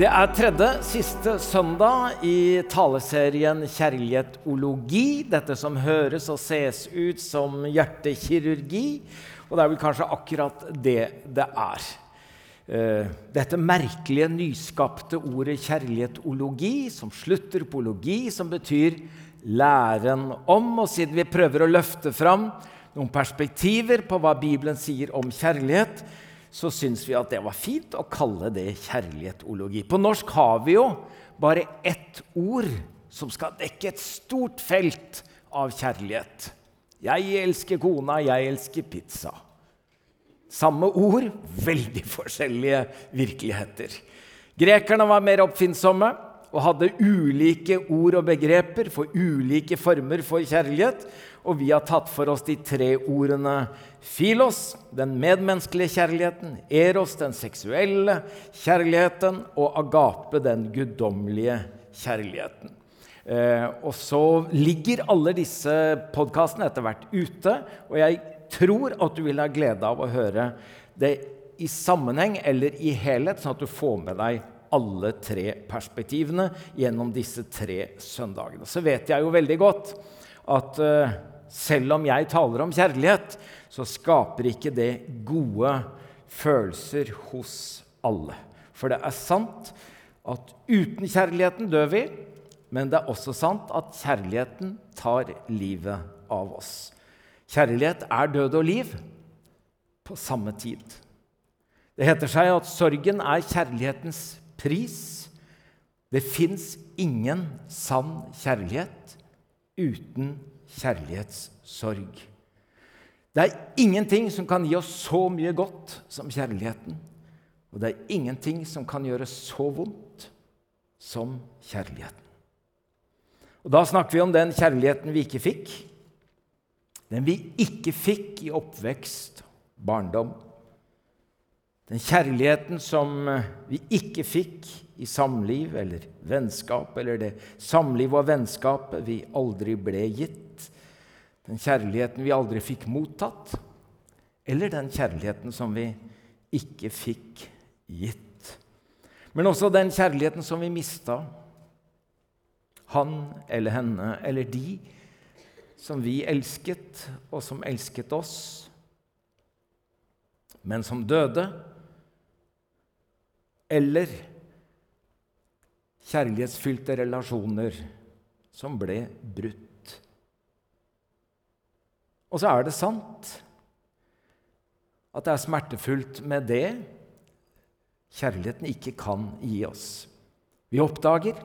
Det er tredje, siste søndag i taleserien Kjærlighetologi. Dette som høres og ses ut som hjertekirurgi. Og det er vel kanskje akkurat det det er. Eh, dette merkelige, nyskapte ordet kjærlighetologi, som slutter på logi, som betyr læren om. Og siden vi prøver å løfte fram noen perspektiver på hva Bibelen sier om kjærlighet, så syns vi at det var fint å kalle det kjærlighetologi. På norsk har vi jo bare ett ord som skal dekke et stort felt av kjærlighet. Jeg elsker kona, jeg elsker pizza. Samme ord, veldig forskjellige virkeligheter. Grekerne var mer oppfinnsomme og hadde ulike ord og begreper for ulike former for kjærlighet. Og vi har tatt for oss de tre ordene filos, den medmenneskelige kjærligheten, eros, den seksuelle kjærligheten, og agape, den guddommelige kjærligheten. Eh, og så ligger alle disse podkastene etter hvert ute, og jeg tror at du vil ha glede av å høre det i sammenheng eller i helhet, sånn at du får med deg alle tre perspektivene gjennom disse tre søndagene. Så vet jeg jo veldig godt at uh, selv om jeg taler om kjærlighet, så skaper ikke det gode følelser hos alle. For det er sant at uten kjærligheten dør vi, men det er også sant at kjærligheten tar livet av oss. Kjærlighet er død og liv på samme tid. Det heter seg at sorgen er kjærlighetens pris. Det fins ingen sann kjærlighet uten kjærlighetssorg. Det er ingenting som kan gi oss så mye godt som kjærligheten. Og det er ingenting som kan gjøre så vondt som kjærligheten. Og Da snakker vi om den kjærligheten vi ikke fikk. Den vi ikke fikk i oppvekst, barndom. Den kjærligheten som vi ikke fikk i samliv eller vennskap, eller det samliv og vennskapet vi aldri ble gitt. Den kjærligheten vi aldri fikk mottatt, eller den kjærligheten som vi ikke fikk gitt. Men også den kjærligheten som vi mista. Han eller henne eller de som vi elsket, og som elsket oss, men som døde eller kjærlighetsfylte relasjoner som ble brutt. Og så er det sant at det er smertefullt med det kjærligheten ikke kan gi oss. Vi oppdager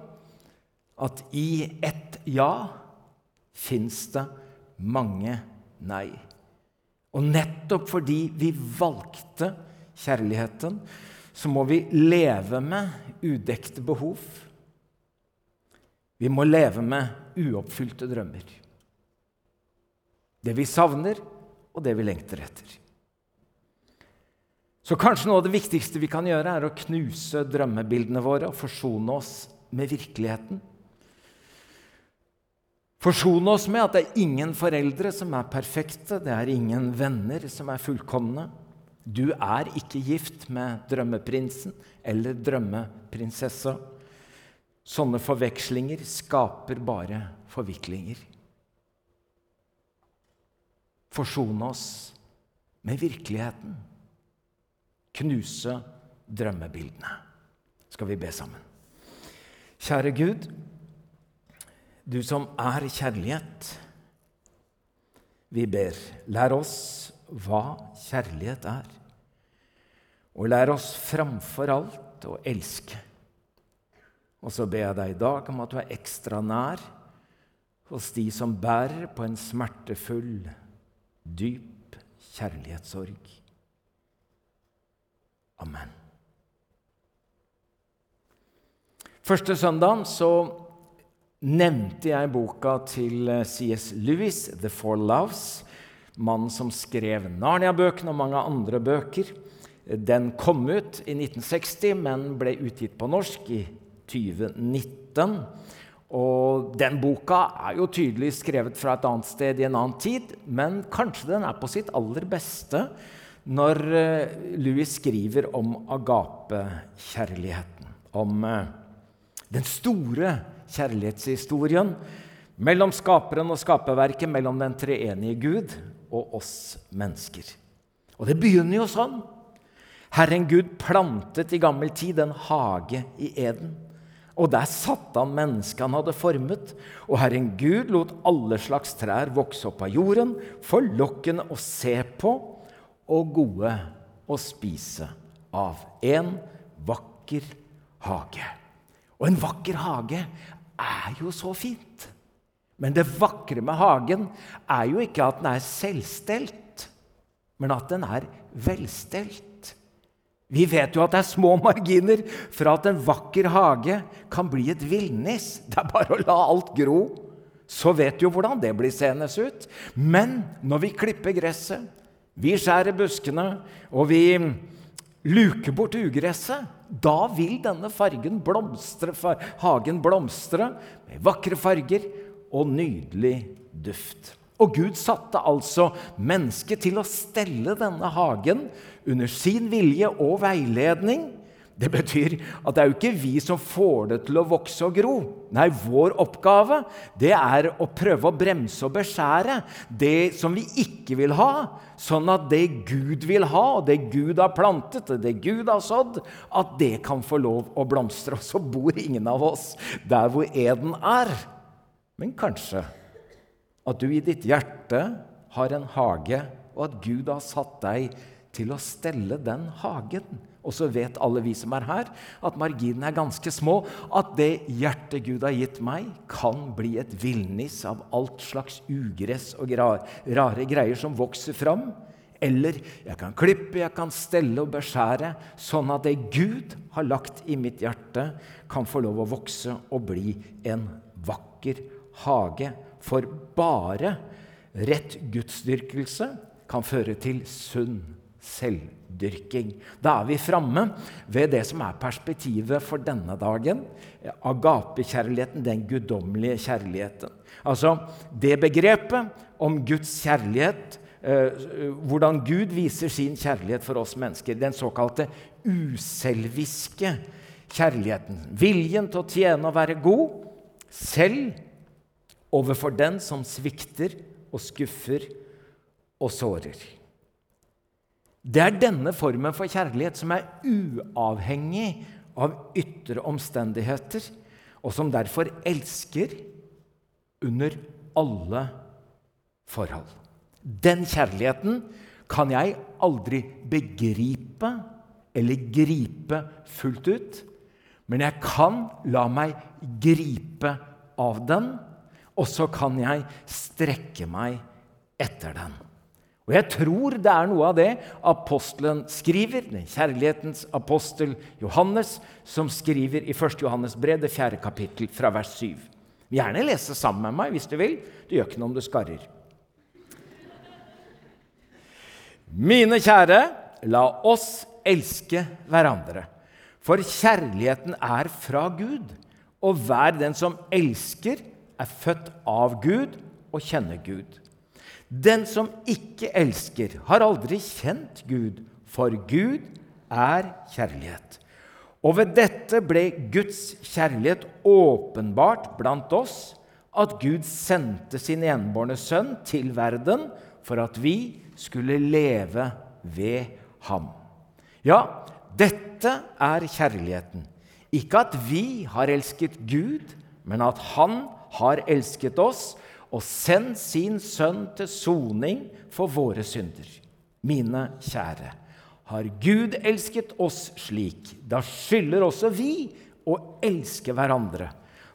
at i ett ja fins det mange nei. Og nettopp fordi vi valgte kjærligheten, så må vi leve med udekte behov. Vi må leve med uoppfylte drømmer. Det vi savner, og det vi lengter etter. Så kanskje noe av det viktigste vi kan gjøre, er å knuse drømmebildene våre og forsone oss med virkeligheten. Forsone oss med at det er ingen foreldre som er perfekte, det er ingen venner som er fullkomne. Du er ikke gift med drømmeprinsen eller drømmeprinsessa. Sånne forvekslinger skaper bare forviklinger. Forsone oss med virkeligheten. Knuse drømmebildene. Skal vi be sammen? Kjære Gud, du som er kjærlighet. Vi ber, lær oss hva kjærlighet er. Og lær oss framfor alt å elske. Og så ber jeg deg i dag om at du er ekstra nær hos de som bærer på en smertefull, dyp kjærlighetssorg. Amen. Første søndagen så nevnte jeg boka til C.S. Lewis, 'The Four Loves', mannen som skrev Narnia-bøkene og mange andre bøker. Den kom ut i 1960, men ble utgitt på norsk i 2019. Og den boka er jo tydelig skrevet fra et annet sted i en annen tid, men kanskje den er på sitt aller beste når eh, Louis skriver om agapekjærligheten. om eh, den store kjærlighetshistorien mellom skaperen og skaperverket, mellom den treenige Gud og oss mennesker. Og det begynner jo sånn. Herren Gud plantet i gammel tid en hage i Eden. Og der satte han mennesket han hadde formet. Og Herren Gud lot alle slags trær vokse opp av jorden, forlokkende å se på og gode å spise av. En vakker hage. Og en vakker hage er jo så fint. Men det vakre med hagen er jo ikke at den er selvstelt, men at den er velstelt. Vi vet jo at det er små marginer for at en vakker hage kan bli et villnis. Det er bare å la alt gro, så vet du jo hvordan det blir seende ut. Men når vi klipper gresset, vi skjærer buskene, og vi luker bort ugresset, da vil denne fargen blomstre, hagen blomstre med vakre farger og nydelig duft. Og Gud satte altså mennesket til å stelle denne hagen under sin vilje og veiledning. Det betyr at det er jo ikke vi som får det til å vokse og gro. Nei, vår oppgave det er å prøve å bremse og beskjære det som vi ikke vil ha, sånn at det Gud vil ha, og det Gud har plantet, og det Gud har sådd, at det kan få lov å blomstre. Og så bor ingen av oss der hvor eden er. Men kanskje at du i ditt hjerte har en hage, og at Gud har satt deg til å stelle den hagen. Og så vet alle vi som er her, at marginene er ganske små. At det hjertet Gud har gitt meg, kan bli et villnis av alt slags ugress og rare greier som vokser fram. Eller jeg kan klippe, jeg kan stelle og beskjære, sånn at det Gud har lagt i mitt hjerte, kan få lov å vokse og bli en vakker hage for bare rett gudsdyrkelse kan føre til sunn selvdyrking. Da er vi framme ved det som er perspektivet for denne dagen. Agapekjærligheten, den guddommelige kjærligheten. Altså det begrepet om Guds kjærlighet, eh, hvordan Gud viser sin kjærlighet for oss mennesker. Den såkalte uselviske kjærligheten. Viljen til å tjene og være god selv overfor den som svikter og skuffer og sårer. Det er denne formen for kjærlighet som er uavhengig av ytre omstendigheter, og som derfor elsker under alle forhold. Den kjærligheten kan jeg aldri begripe eller gripe fullt ut, men jeg kan la meg gripe av den og så kan jeg strekke meg etter den. Og Jeg tror det er noe av det apostelen skriver, den kjærlighetens apostel Johannes, som skriver i 1. Johannes brev, det fjerde kapittel, fra vers 7. Gjerne lese sammen med meg hvis du vil. Det gjør ikke noe om du skarrer. Mine kjære, la oss elske hverandre. For kjærligheten er fra Gud, og hver den som elsker, er født av Gud og kjenner Gud. Den som ikke elsker, har aldri kjent Gud, for Gud er kjærlighet. Og ved dette ble Guds kjærlighet åpenbart blant oss, at Gud sendte sin enbårne sønn til verden for at vi skulle leve ved ham. Ja, dette er kjærligheten. Ikke at vi har elsket Gud, men at Han har elsket oss og sendt sin sønn til soning for våre synder. Mine kjære, har Gud elsket oss slik, da skylder også vi å elske hverandre.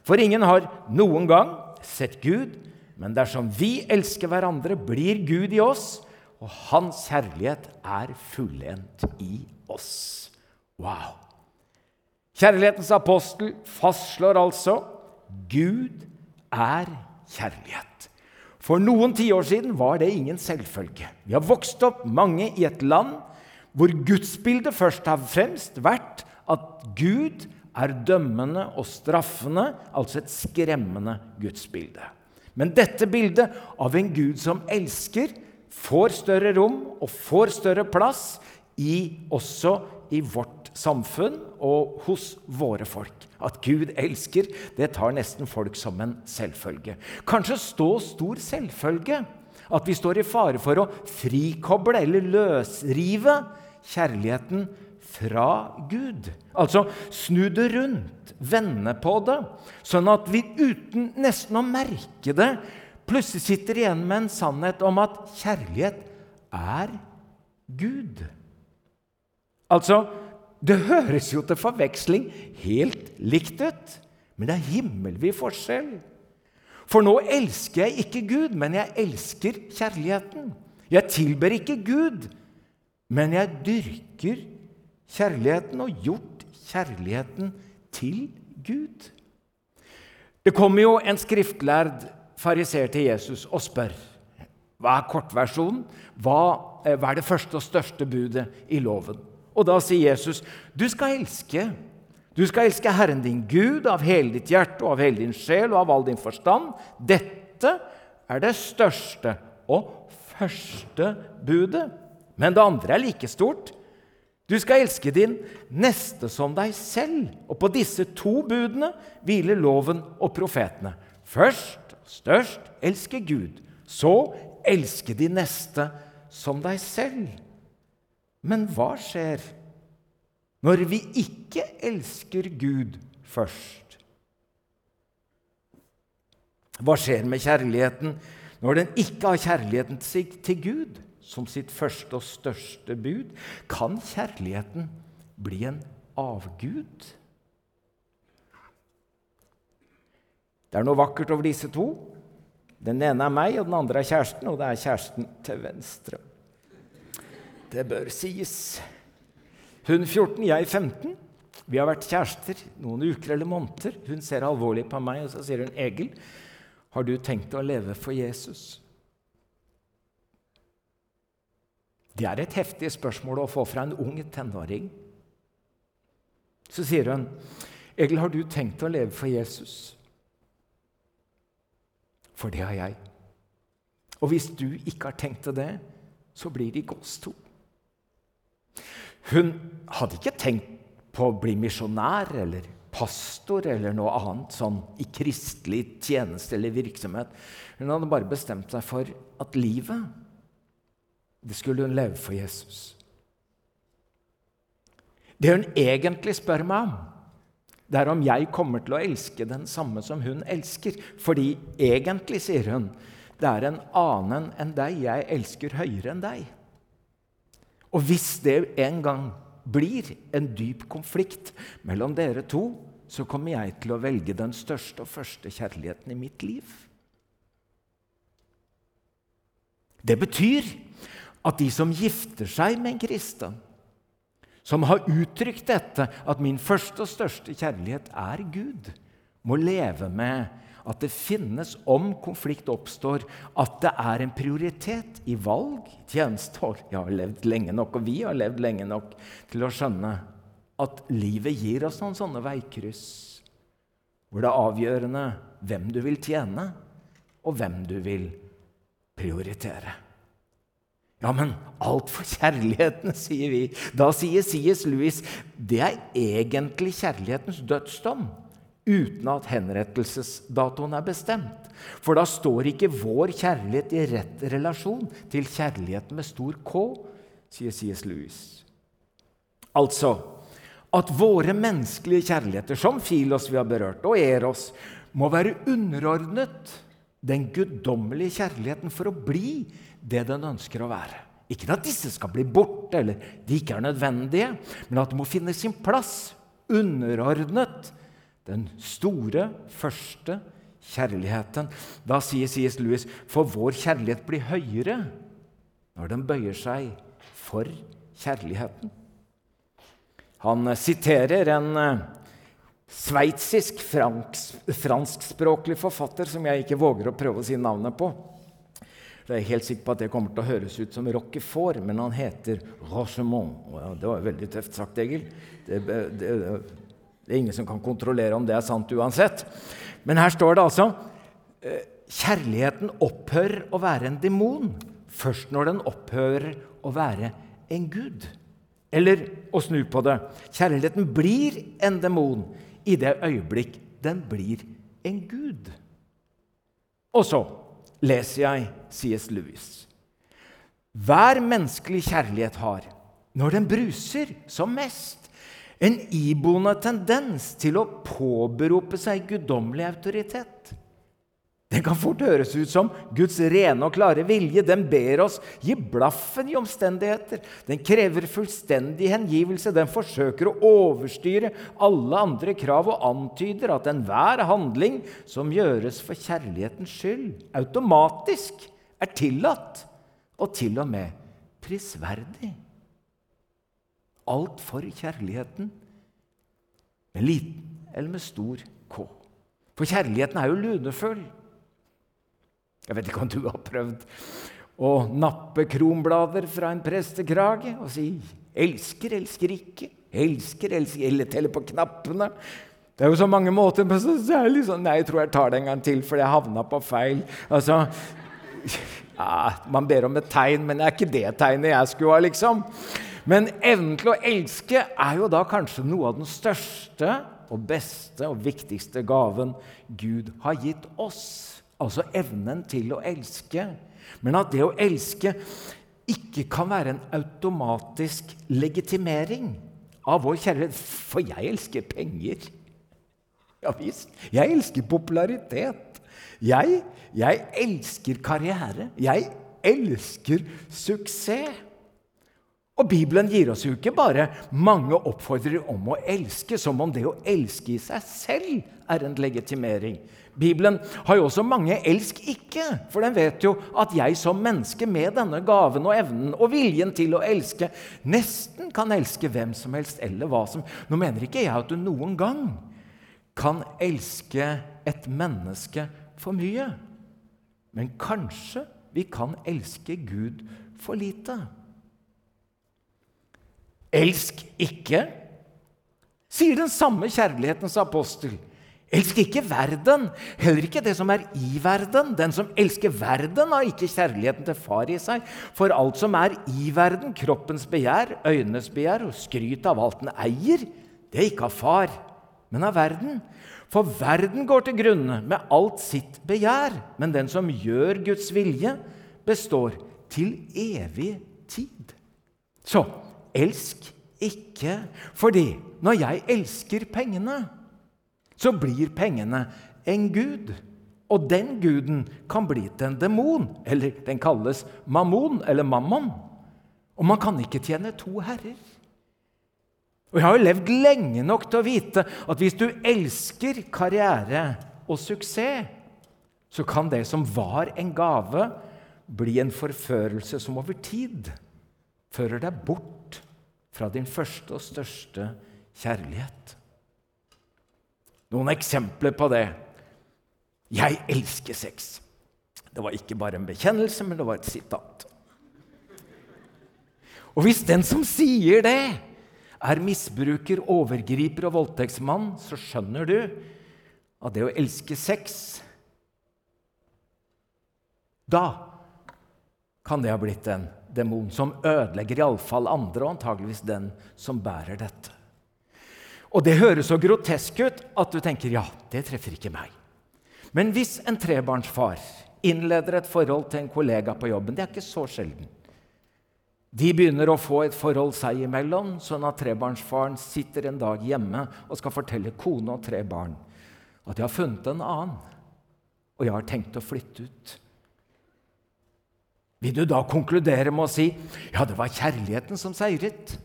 For ingen har noen gang sett Gud, men dersom vi elsker hverandre, blir Gud i oss, og hans kjærlighet er fullendt i oss. Wow! Kjærlighetens apostel fastslår altså Gud er kjærlighet. For noen tiår siden var det ingen selvfølge. Vi har vokst opp mange i et land hvor gudsbildet først har fremst vært at Gud er dømmende og straffende, altså et skremmende gudsbilde. Men dette bildet av en Gud som elsker, får større rom og får større plass i, også i vårt samfunn og hos våre folk. At Gud elsker, det tar nesten folk som en selvfølge. Kanskje stå stor selvfølge at vi står i fare for å frikoble eller løsrive kjærligheten fra Gud. Altså snu det rundt, vende på det, sånn at vi uten nesten å merke det plutselig sitter igjen med en sannhet om at kjærlighet er Gud. Altså, det høres jo til forveksling helt likt ut, men det er himmelvid forskjell. For nå elsker jeg ikke Gud, men jeg elsker kjærligheten. Jeg tilber ikke Gud, men jeg dyrker kjærligheten og gjort kjærligheten til Gud. Det kommer jo en skriftlærd fariser til Jesus og spør hva er kortversjonen? Hva, eh, hva er det første og største budet i loven? Og da sier Jesus, du skal elske. Du skal elske Herren din Gud av hele ditt hjerte og av hele din sjel og av all din forstand. Dette er det største og første budet. Men det andre er like stort. Du skal elske din neste som deg selv. Og på disse to budene hviler loven og profetene. Først, størst, elske Gud. Så elske de neste som deg selv. Men hva skjer når vi ikke elsker Gud først? Hva skjer med kjærligheten når den ikke har kjærligheten til Gud som sitt første og største bud? Kan kjærligheten bli en avgud? Det er noe vakkert over disse to. Den ene er meg, og den andre er kjæresten, og det er kjæresten til venstre. Det bør sies. Hun 14, jeg 15. Vi har vært kjærester noen uker eller måneder. Hun ser alvorlig på meg, og så sier hun, 'Egil, har du tenkt å leve for Jesus?' Det er et heftig spørsmål å få fra en ung tenåring. Så sier hun, 'Egil, har du tenkt å leve for Jesus?' For det har jeg. Og hvis du ikke har tenkt til det, så blir det oss to. Hun hadde ikke tenkt på å bli misjonær eller pastor eller noe annet sånn i kristelig tjeneste eller virksomhet. Hun hadde bare bestemt seg for at livet, det skulle hun leve for Jesus. Det hun egentlig spør meg om, det er om jeg kommer til å elske den samme som hun elsker. Fordi egentlig, sier hun, det er en annen enn deg jeg elsker høyere enn deg. Og hvis det en gang blir en dyp konflikt mellom dere to, så kommer jeg til å velge den største og første kjærligheten i mitt liv. Det betyr at de som gifter seg med en kristen, som har uttrykt dette, at min første og største kjærlighet er Gud, må leve med at det finnes, om konflikt oppstår, at det er en prioritet i valg, tjeneste Jeg har levd lenge nok, og vi har levd lenge nok til å skjønne at livet gir oss noen sånne veikryss hvor det er avgjørende hvem du vil tjene, og hvem du vil prioritere. Ja, men alt for kjærligheten, sier vi. Da sier C.S. Lewis det er egentlig kjærlighetens dødsdom uten at henrettelsesdatoen er bestemt. For da står ikke vår kjærlighet i rett relasjon til kjærligheten med stor K, sier C.S. Lewis. Altså at våre menneskelige kjærligheter, som Filos vi har berørt, og Eros, må være underordnet den guddommelige kjærligheten for å bli det den ønsker å være. Ikke at disse skal bli borte, eller de ikke er nødvendige, men at det må finne sin plass underordnet den store, første kjærligheten. Da sier C.S. Lewis for vår kjærlighet blir høyere når den bøyer seg for kjærligheten. Han siterer en eh, sveitsisk franskspråklig forfatter som jeg ikke våger å prøve å si navnet på. Jeg er helt sikker på at det kommer til å høres ut som Roquefort, men han heter Rochemont. Det var veldig tøft sagt, Egil. Det, det, det er ingen som kan kontrollere om det er sant uansett. Men her står det altså eh, Kjærligheten opphører å være en demon først når den opphører å være en gud. Eller å snu på det kjærligheten blir en demon i det øyeblikk den blir en gud. Og så leser jeg C.S. Lewis. Hver menneskelig kjærlighet har, når den bruser som mest, en iboende tendens til å påberope seg guddommelig autoritet. Den kan fort høres ut som Guds rene og klare vilje. Den ber oss gi blaffen i omstendigheter. Den krever fullstendig hengivelse. Den forsøker å overstyre alle andre krav og antyder at enhver handling som gjøres for kjærlighetens skyld, automatisk er tillatt og til og med prisverdig. Alt for kjærligheten, med liten eller med stor K. For kjærligheten er jo lunefull. Jeg vet ikke om du har prøvd å nappe kronblader fra en prestekrage og si 'elsker, elsker ikke', 'elsker, elsker', eller telle på knappene. Det er jo så mange måter, men så er det liksom Nei, jeg tror jeg tar det en gang til, for jeg havna på feil. Altså, ja, Man ber om et tegn, men det er ikke det tegnet jeg skulle ha, liksom. Men evnen til å elske er jo da kanskje noe av den største og beste og viktigste gaven Gud har gitt oss altså evnen til å elske. Men at det å elske ikke kan være en automatisk legitimering av vår kjærlighet. For jeg elsker penger. Ja visst. Jeg elsker popularitet. Jeg, jeg elsker karriere. Jeg elsker suksess. Og Bibelen gir oss jo ikke bare mange oppfordringer om å elske, som om det å elske i seg selv er en legitimering. Bibelen har jo også mange 'elsk ikke', for den vet jo at jeg som menneske med denne gaven og evnen og viljen til å elske nesten kan elske hvem som helst eller hva som Nå mener ikke jeg at du noen gang kan elske et menneske for mye. Men kanskje vi kan elske Gud for lite. Elsk ikke, sier den samme kjærlighetens apostel. Elsk ikke verden, heller ikke det som er i verden. Den som elsker verden, har ikke kjærligheten til far i seg. For alt som er i verden, kroppens begjær, øynenes begjær og skryt av alt den eier, det er ikke av far, men av verden. For verden går til grunne med alt sitt begjær, men den som gjør Guds vilje, består til evig tid. Så elsk ikke fordi når jeg elsker pengene så blir pengene en gud. Og den guden kan bli til en demon, eller den kalles mammon eller mammon. Og man kan ikke tjene to herrer. Og Jeg har jo levd lenge nok til å vite at hvis du elsker karriere og suksess, så kan det som var en gave, bli en forførelse som over tid fører deg bort fra din første og største kjærlighet. Noen eksempler på det. Jeg elsker sex. Det var ikke bare en bekjennelse, men det var et sitat. Og hvis den som sier det, er misbruker, overgriper og voldtektsmann, så skjønner du at det å elske sex Da kan det ha blitt en demon som ødelegger iallfall andre, og antageligvis den som bærer dette. Og det høres så grotesk ut at du tenker ja, det treffer ikke meg. Men hvis en trebarnsfar innleder et forhold til en kollega på jobben Det er ikke så sjelden. De begynner å få et forhold seg imellom, sånn at trebarnsfaren sitter en dag hjemme og skal fortelle kone og tre barn at de har funnet en annen, og jeg har tenkt å flytte ut. Vil du da konkludere med å si ja, det var kjærligheten som seiret?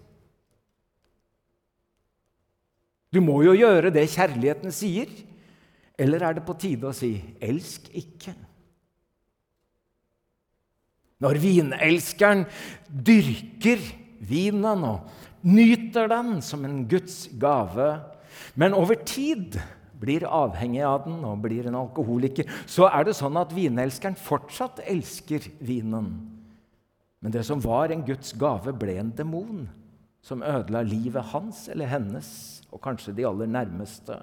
Du må jo gjøre det kjærligheten sier. Eller er det på tide å si 'elsk ikke'? Når vinelskeren dyrker vinen og nyter den som en Guds gave, men over tid blir avhengig av den og blir en alkoholiker, så er det sånn at vinelskeren fortsatt elsker vinen. Men det som var en Guds gave, ble en demon som ødela livet hans eller hennes og kanskje de aller nærmeste.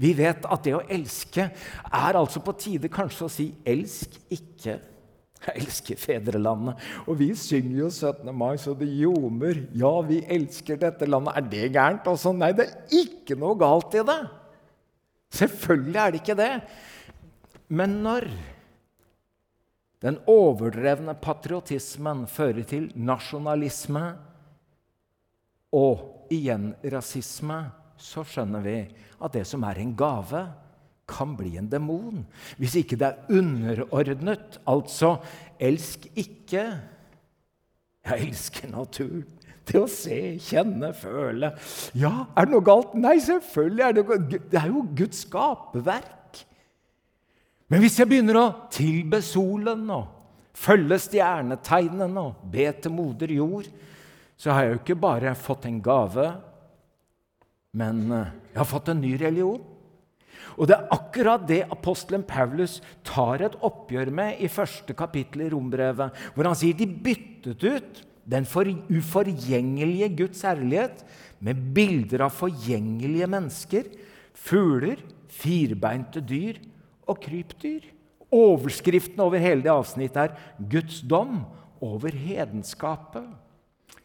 Vi vet at det å elske er altså på tide kanskje å si 'elsk ikke'. Jeg elsker fedrelandet. Og vi synger jo 17. mai så det ljomer. Ja, vi elsker dette landet. Er det gærent? Og nei, det er ikke noe galt i det. Selvfølgelig er det ikke det. Men når den overdrevne patriotismen fører til nasjonalisme og igjen rasisme, så skjønner vi at det som er en gave, kan bli en demon. Hvis ikke det er underordnet. Altså elsk ikke. Jeg elsker naturen. Til å se, kjenne, føle. Ja, er det noe galt? Nei, selvfølgelig er det noe Det er jo Guds skaperverk. Men hvis jeg begynner å tilbe solen og følge stjernetegnene og be til moder jord, så har jeg jo ikke bare fått en gave, men eh, jeg har fått en ny religion. Og det er akkurat det apostelen Paulus tar et oppgjør med i første kapittel i Rombrevet, hvor han sier de byttet ut den uforgjengelige Guds herlighet med bilder av forgjengelige mennesker, fugler, firbeinte dyr og krypdyr. Overskriften over hele det avsnittet er 'Guds dom over hedenskapet'.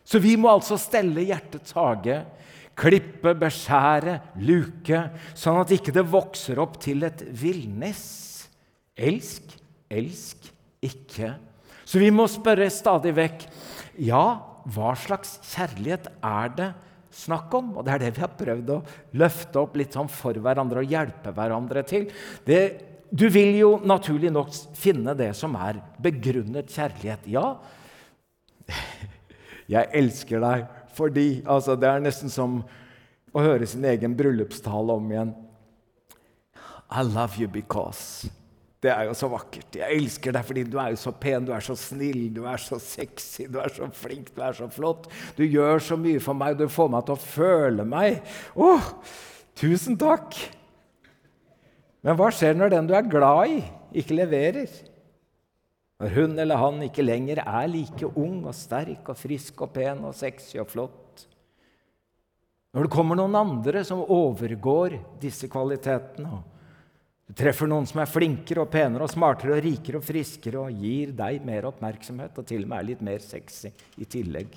Så vi må altså stelle hjertets hage Klippe, beskjære, luke, sånn at ikke det vokser opp til et villnis. Elsk, elsk ikke. Så vi må spørre stadig vekk ja, hva slags kjærlighet er det snakk om? Og det er det vi har prøvd å løfte opp litt sånn for hverandre og hjelpe hverandre til. Det, du vil jo naturlig nok finne det som er begrunnet kjærlighet. Ja, jeg elsker deg fordi altså, Det er nesten som å høre sin egen bryllupstale om igjen. I love you because Det er jo så vakkert. Jeg elsker deg fordi du er jo så pen, du er så snill, du er så sexy, du er så flink, du er så flott. Du gjør så mye for meg, du får meg til å føle meg. Å, tusen takk! Men hva skjer når den du er glad i, ikke leverer? Når hun eller han ikke lenger er like ung og sterk og frisk og pen og sexy og flott. Når det kommer noen andre som overgår disse kvalitetene. og Du treffer noen som er flinkere og penere og smartere og rikere og friskere og gir deg mer oppmerksomhet og til og med er litt mer sexy i tillegg.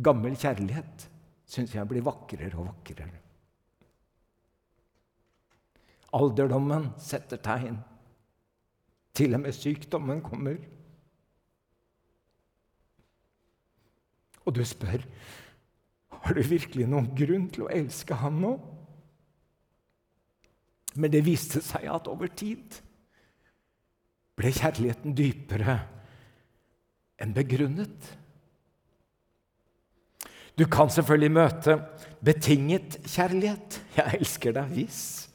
Gammel kjærlighet syns jeg blir vakrere og vakrere. Alderdommen setter tegn. Til og med sykdommen kommer. Og du spør har du virkelig noen grunn til å elske han nå. Men det viste seg at over tid ble kjærligheten dypere enn begrunnet. Du kan selvfølgelig møte betinget kjærlighet. 'Jeg elsker deg hvis'.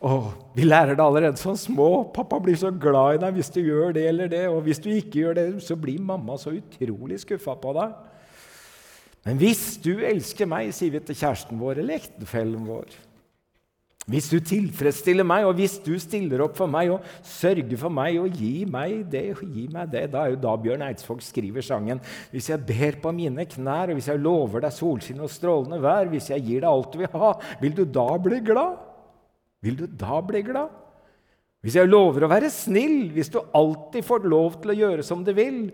Og vi lærer det allerede som små. 'Pappa blir så glad i deg hvis du gjør det eller det.' 'Og hvis du ikke gjør det, så blir mamma så utrolig skuffa på deg.' Men hvis du elsker meg, sier vi til kjæresten vår eller ektefellen vår Hvis du tilfredsstiller meg, og hvis du stiller opp for meg og sørger for meg og gir meg det, gi meg det Da er jo da Bjørn Eidsvåg skriver sangen. Hvis jeg ber på mine knær, og hvis jeg lover deg solskinn og strålende vær, hvis jeg gir deg alt du vil ha, vil du da bli glad? Vil du da bli glad? Hvis jeg lover å være snill, hvis du alltid får lov til å gjøre som du vil,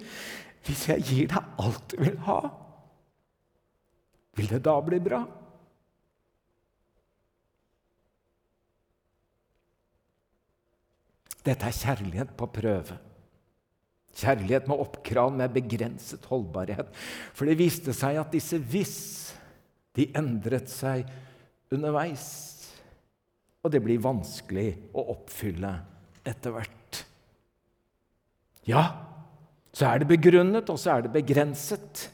hvis jeg gir deg alt du vil ha, vil det da bli bra? Dette er kjærlighet på prøve. Kjærlighet med oppkrav med begrenset holdbarhet. For det viste seg at disse hvis de endret seg underveis og det blir vanskelig å oppfylle etter hvert. Ja, så er det begrunnet, og så er det begrenset.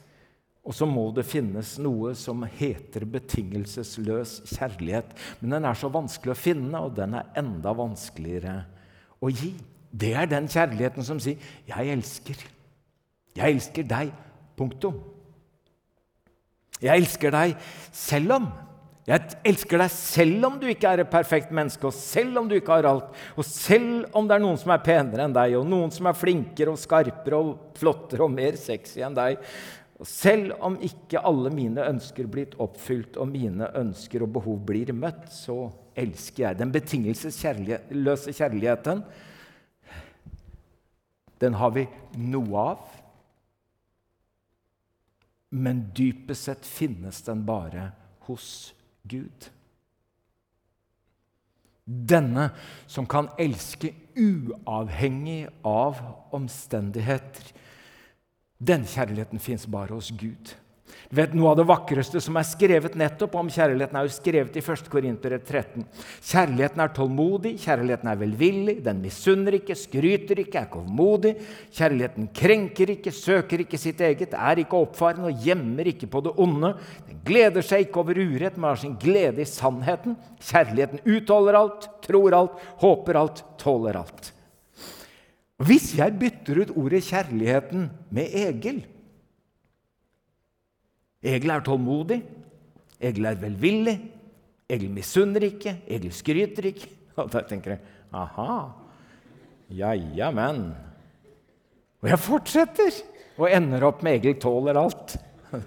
Og så må det finnes noe som heter betingelsesløs kjærlighet. Men den er så vanskelig å finne, og den er enda vanskeligere å gi. Det er den kjærligheten som sier 'Jeg elsker'. Jeg elsker deg. Punktum. Jeg elsker deg selv om jeg elsker deg selv om du ikke er et perfekt menneske, og selv om du ikke har alt, og selv om det er noen som er penere enn deg, og noen som er flinkere og skarpere og flottere og mer sexy enn deg. Og selv om ikke alle mine ønsker blitt oppfylt, og mine ønsker og behov blir møtt, så elsker jeg. Den betingelsesløse kjærligheten, Den har vi noe av. Men dypest sett finnes den bare hos Gud. Denne som kan elske uavhengig av omstendigheter. Den kjærligheten fins bare hos Gud. Vet, noe av det vakreste som er skrevet nettopp om kjærligheten, er jo skrevet i 1. Korinter 13. Kjærligheten er tålmodig, kjærligheten er velvillig, den misunner ikke, skryter ikke, er kovmodig. Kjærligheten krenker ikke, søker ikke sitt eget, er ikke oppfaren og gjemmer ikke på det onde. Den gleder seg ikke over urett, men har sin glede i sannheten. Kjærligheten utholder alt, tror alt, håper alt, tåler alt. Hvis jeg bytter ut ordet 'kjærligheten' med 'Egil' Egil er tålmodig, Egil er velvillig, Egil misunner ikke, Egil skryter ikke. Og da tenker jeg aha, ja, ja, men. Og jeg fortsetter og ender opp med Egil tåler alt.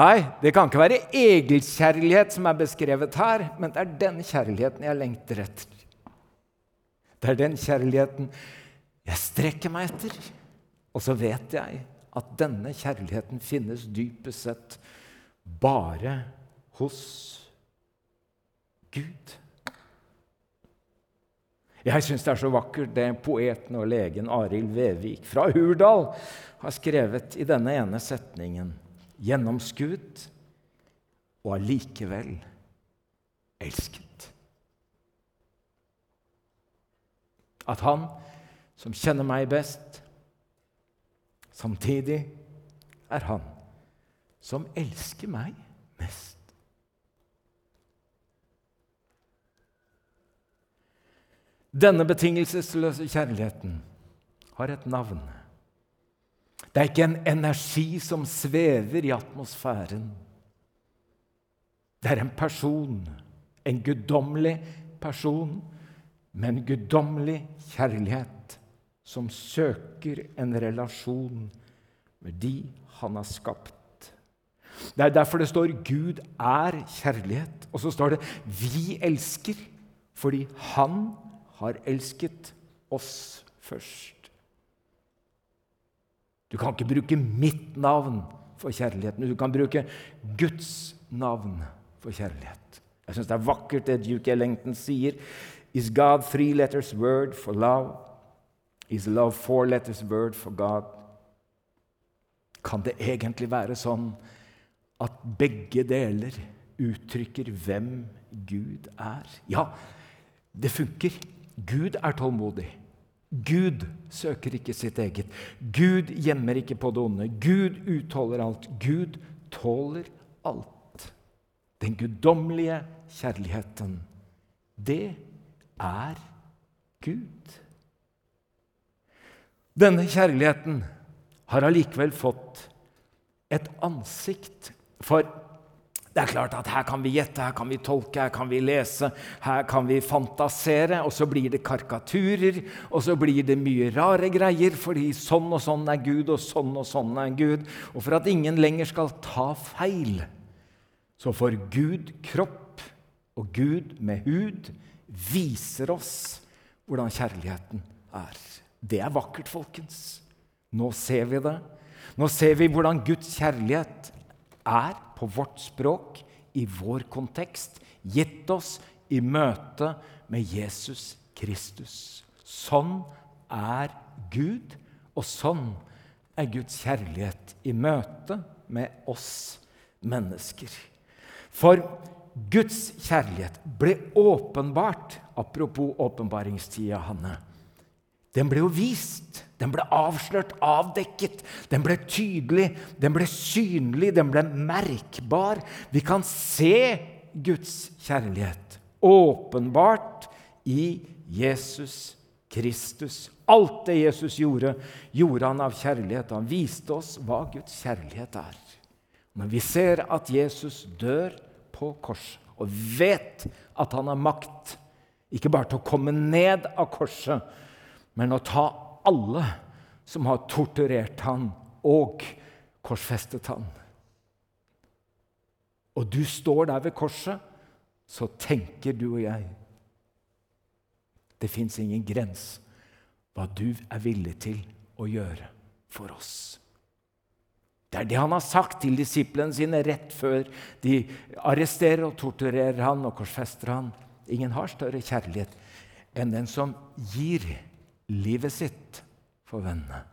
Nei, det kan ikke være Egils kjærlighet som er beskrevet her, men det er den kjærligheten jeg lengter etter. Det er den kjærligheten jeg strekker meg etter. Og så vet jeg at denne kjærligheten finnes dypest sett bare hos Gud. Jeg syns det er så vakkert det poeten og legen Arild Vevik fra Hurdal har skrevet i denne ene setningen. Gjennomskuet og allikevel elsket. At han som kjenner meg best, Samtidig er han som elsker meg mest. Denne betingelsesløse kjærligheten har et navn. Det er ikke en energi som svever i atmosfæren. Det er en person, en guddommelig person med en guddommelig kjærlighet som søker en relasjon med de han har skapt. Det er derfor det står 'Gud er kjærlighet', og så står det 'Vi elsker' fordi Han har elsket oss først. Du kan ikke bruke mitt navn for kjærligheten. Du kan bruke Guds navn for kjærlighet. Jeg syns det er vakkert det Duke Ellington sier. Is God three letters word for love? Is love four letters word for God? Kan det egentlig være sånn at begge deler uttrykker hvem Gud er? Ja, det funker. Gud er tålmodig. Gud søker ikke sitt eget. Gud gjemmer ikke på det onde. Gud utholder alt. Gud tåler alt. Den guddommelige kjærligheten, det er Gud. Denne kjærligheten har allikevel fått et ansikt. For det er klart at her kan vi gjette, her kan vi tolke, her kan vi lese, her kan vi fantasere. Og så blir det karikaturer, og så blir det mye rare greier, fordi sånn og sånn er Gud, og sånn og sånn er Gud. Og for at ingen lenger skal ta feil, så får Gud kropp, og Gud med hud viser oss hvordan kjærligheten er. Det er vakkert, folkens. Nå ser vi det. Nå ser vi hvordan Guds kjærlighet er på vårt språk, i vår kontekst, gitt oss i møte med Jesus Kristus. Sånn er Gud, og sånn er Guds kjærlighet i møte med oss mennesker. For Guds kjærlighet ble åpenbart Apropos åpenbaringstida, Hanne. Den ble jo vist, den ble avslørt, avdekket. Den ble tydelig, den ble synlig, den ble merkbar. Vi kan se Guds kjærlighet åpenbart i Jesus Kristus. Alt det Jesus gjorde, gjorde han av kjærlighet. Han viste oss hva Guds kjærlighet er. Når vi ser at Jesus dør på kors, og vet at han har makt, ikke bare til å komme ned av korset, men å ta alle som har torturert han og korsfestet han. Og du står der ved korset, så tenker du og jeg Det fins ingen grense hva du er villig til å gjøre for oss. Det er det han har sagt til disiplene sine rett før de arresterer og torturerer han og korsfester han. Ingen har større kjærlighet enn den som gir livet sitt for vennene.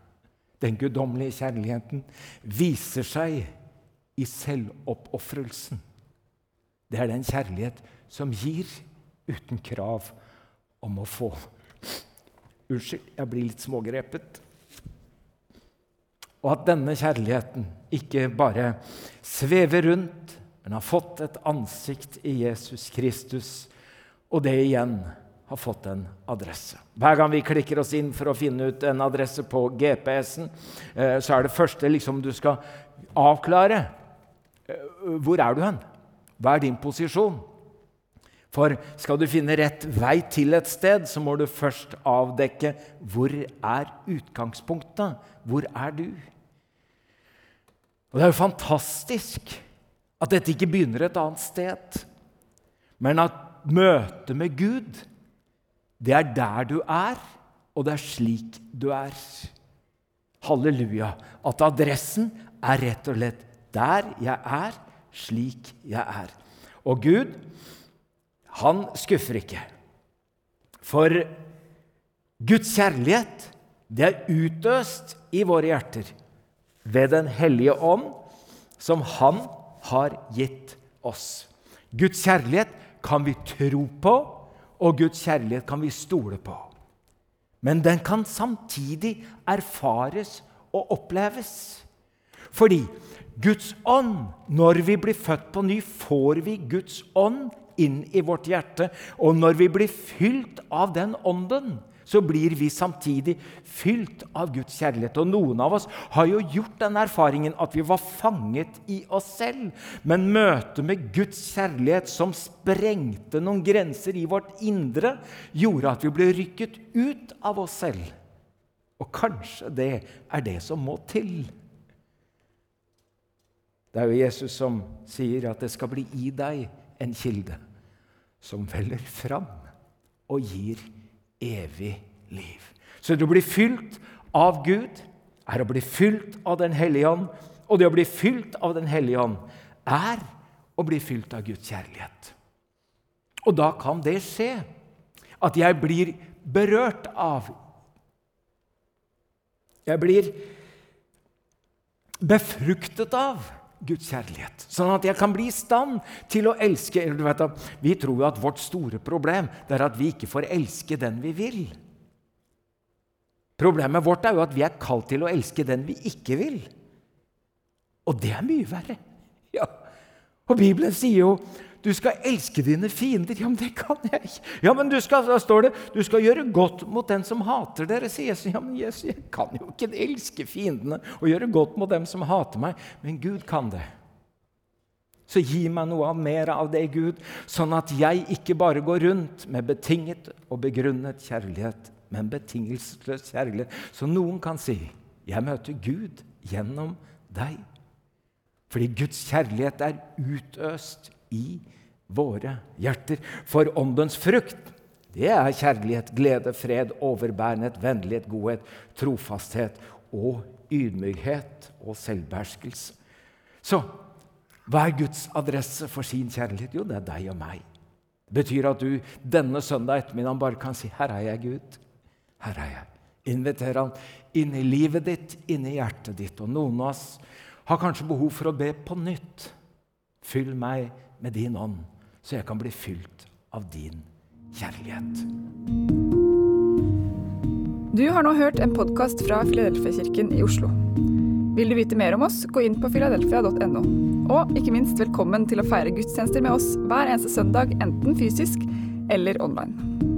Den guddommelige kjærligheten viser seg i selvoppofrelsen. Det er den kjærlighet som gir uten krav om å få. Unnskyld, jeg blir litt smågrepet. Og at denne kjærligheten ikke bare svever rundt, men har fått et ansikt i Jesus Kristus, og det igjen har fått en adresse. Hver gang vi klikker oss inn for å finne ut en adresse på GPS-en, eh, så er det første liksom du skal avklare eh, hvor er du hen? Hva er din posisjon? For skal du finne rett vei til et sted, så må du først avdekke hvor er utgangspunktet. Hvor er du? Og Det er jo fantastisk at dette ikke begynner et annet sted, men at møtet med Gud, det er der du er, og det er slik du er. Halleluja. At adressen er rett og slett der jeg er, slik jeg er. Og Gud han skuffer ikke. For Guds kjærlighet, det er utøst i våre hjerter ved Den hellige ånd, som Han har gitt oss. Guds kjærlighet kan vi tro på, og Guds kjærlighet kan vi stole på. Men den kan samtidig erfares og oppleves. Fordi Guds ånd, når vi blir født på ny, får vi Guds ånd inn i vårt hjerte. Og når vi blir fylt av den ånden, så blir vi samtidig fylt av Guds kjærlighet. Og noen av oss har jo gjort den erfaringen at vi var fanget i oss selv. Men møtet med Guds kjærlighet, som sprengte noen grenser i vårt indre, gjorde at vi ble rykket ut av oss selv. Og kanskje det er det som må til. Det er jo Jesus som sier at det skal bli i deg en kilde som veller fram og gir evig liv. Så det å bli fylt av Gud er å bli fylt av Den hellige ånd. Og det å bli fylt av Den hellige ånd er å bli fylt av Guds kjærlighet. Og da kan det skje at jeg blir berørt av Jeg blir befruktet av Guds kjærlighet. Sånn at jeg kan bli i stand til å elske. Vet, vi tror jo at vårt store problem er at vi ikke får elske den vi vil. Problemet vårt er jo at vi er kalt til å elske den vi ikke vil. Og det er mye verre. Ja. Og Bibelen sier jo du skal elske dine fiender. Ja, men det kan jeg ikke. Ja, men du skal, Da står det du skal gjøre godt mot den som hater dere, sier Jesus. Ja, men Jesus, jeg kan jo ikke elske fiendene og gjøre godt mot dem som hater meg. Men Gud kan det. Så gi meg noe av mer av det, Gud, sånn at jeg ikke bare går rundt med betinget og begrunnet kjærlighet, men betingelsesløs kjærlighet, så noen kan si 'Jeg møter Gud gjennom deg'. Fordi Guds kjærlighet er utøst i våre hjerter. For åndens frukt, det er kjærlighet, glede, fred, overbærenhet, vennlighet, godhet, trofasthet og ydmykhet og selvbeherskelse. Så hva er Guds adresse for sin kjærlighet? Jo, det er deg og meg. Det betyr at du denne søndag ettermiddag bare kan si 'Her er jeg, Gud'. Her er jeg. Inviter han inn i livet ditt, inn i hjertet ditt. Og noen av oss har kanskje behov for å be på nytt. Fyll meg med din ånd, så jeg kan bli fylt av din kjærlighet. Du har nå hørt en podkast fra Filadelfia-kirken i Oslo. Vil du vite mer om oss, gå inn på filadelfia.no. Og ikke minst velkommen til å feire gudstjenester med oss hver eneste søndag, enten fysisk eller online.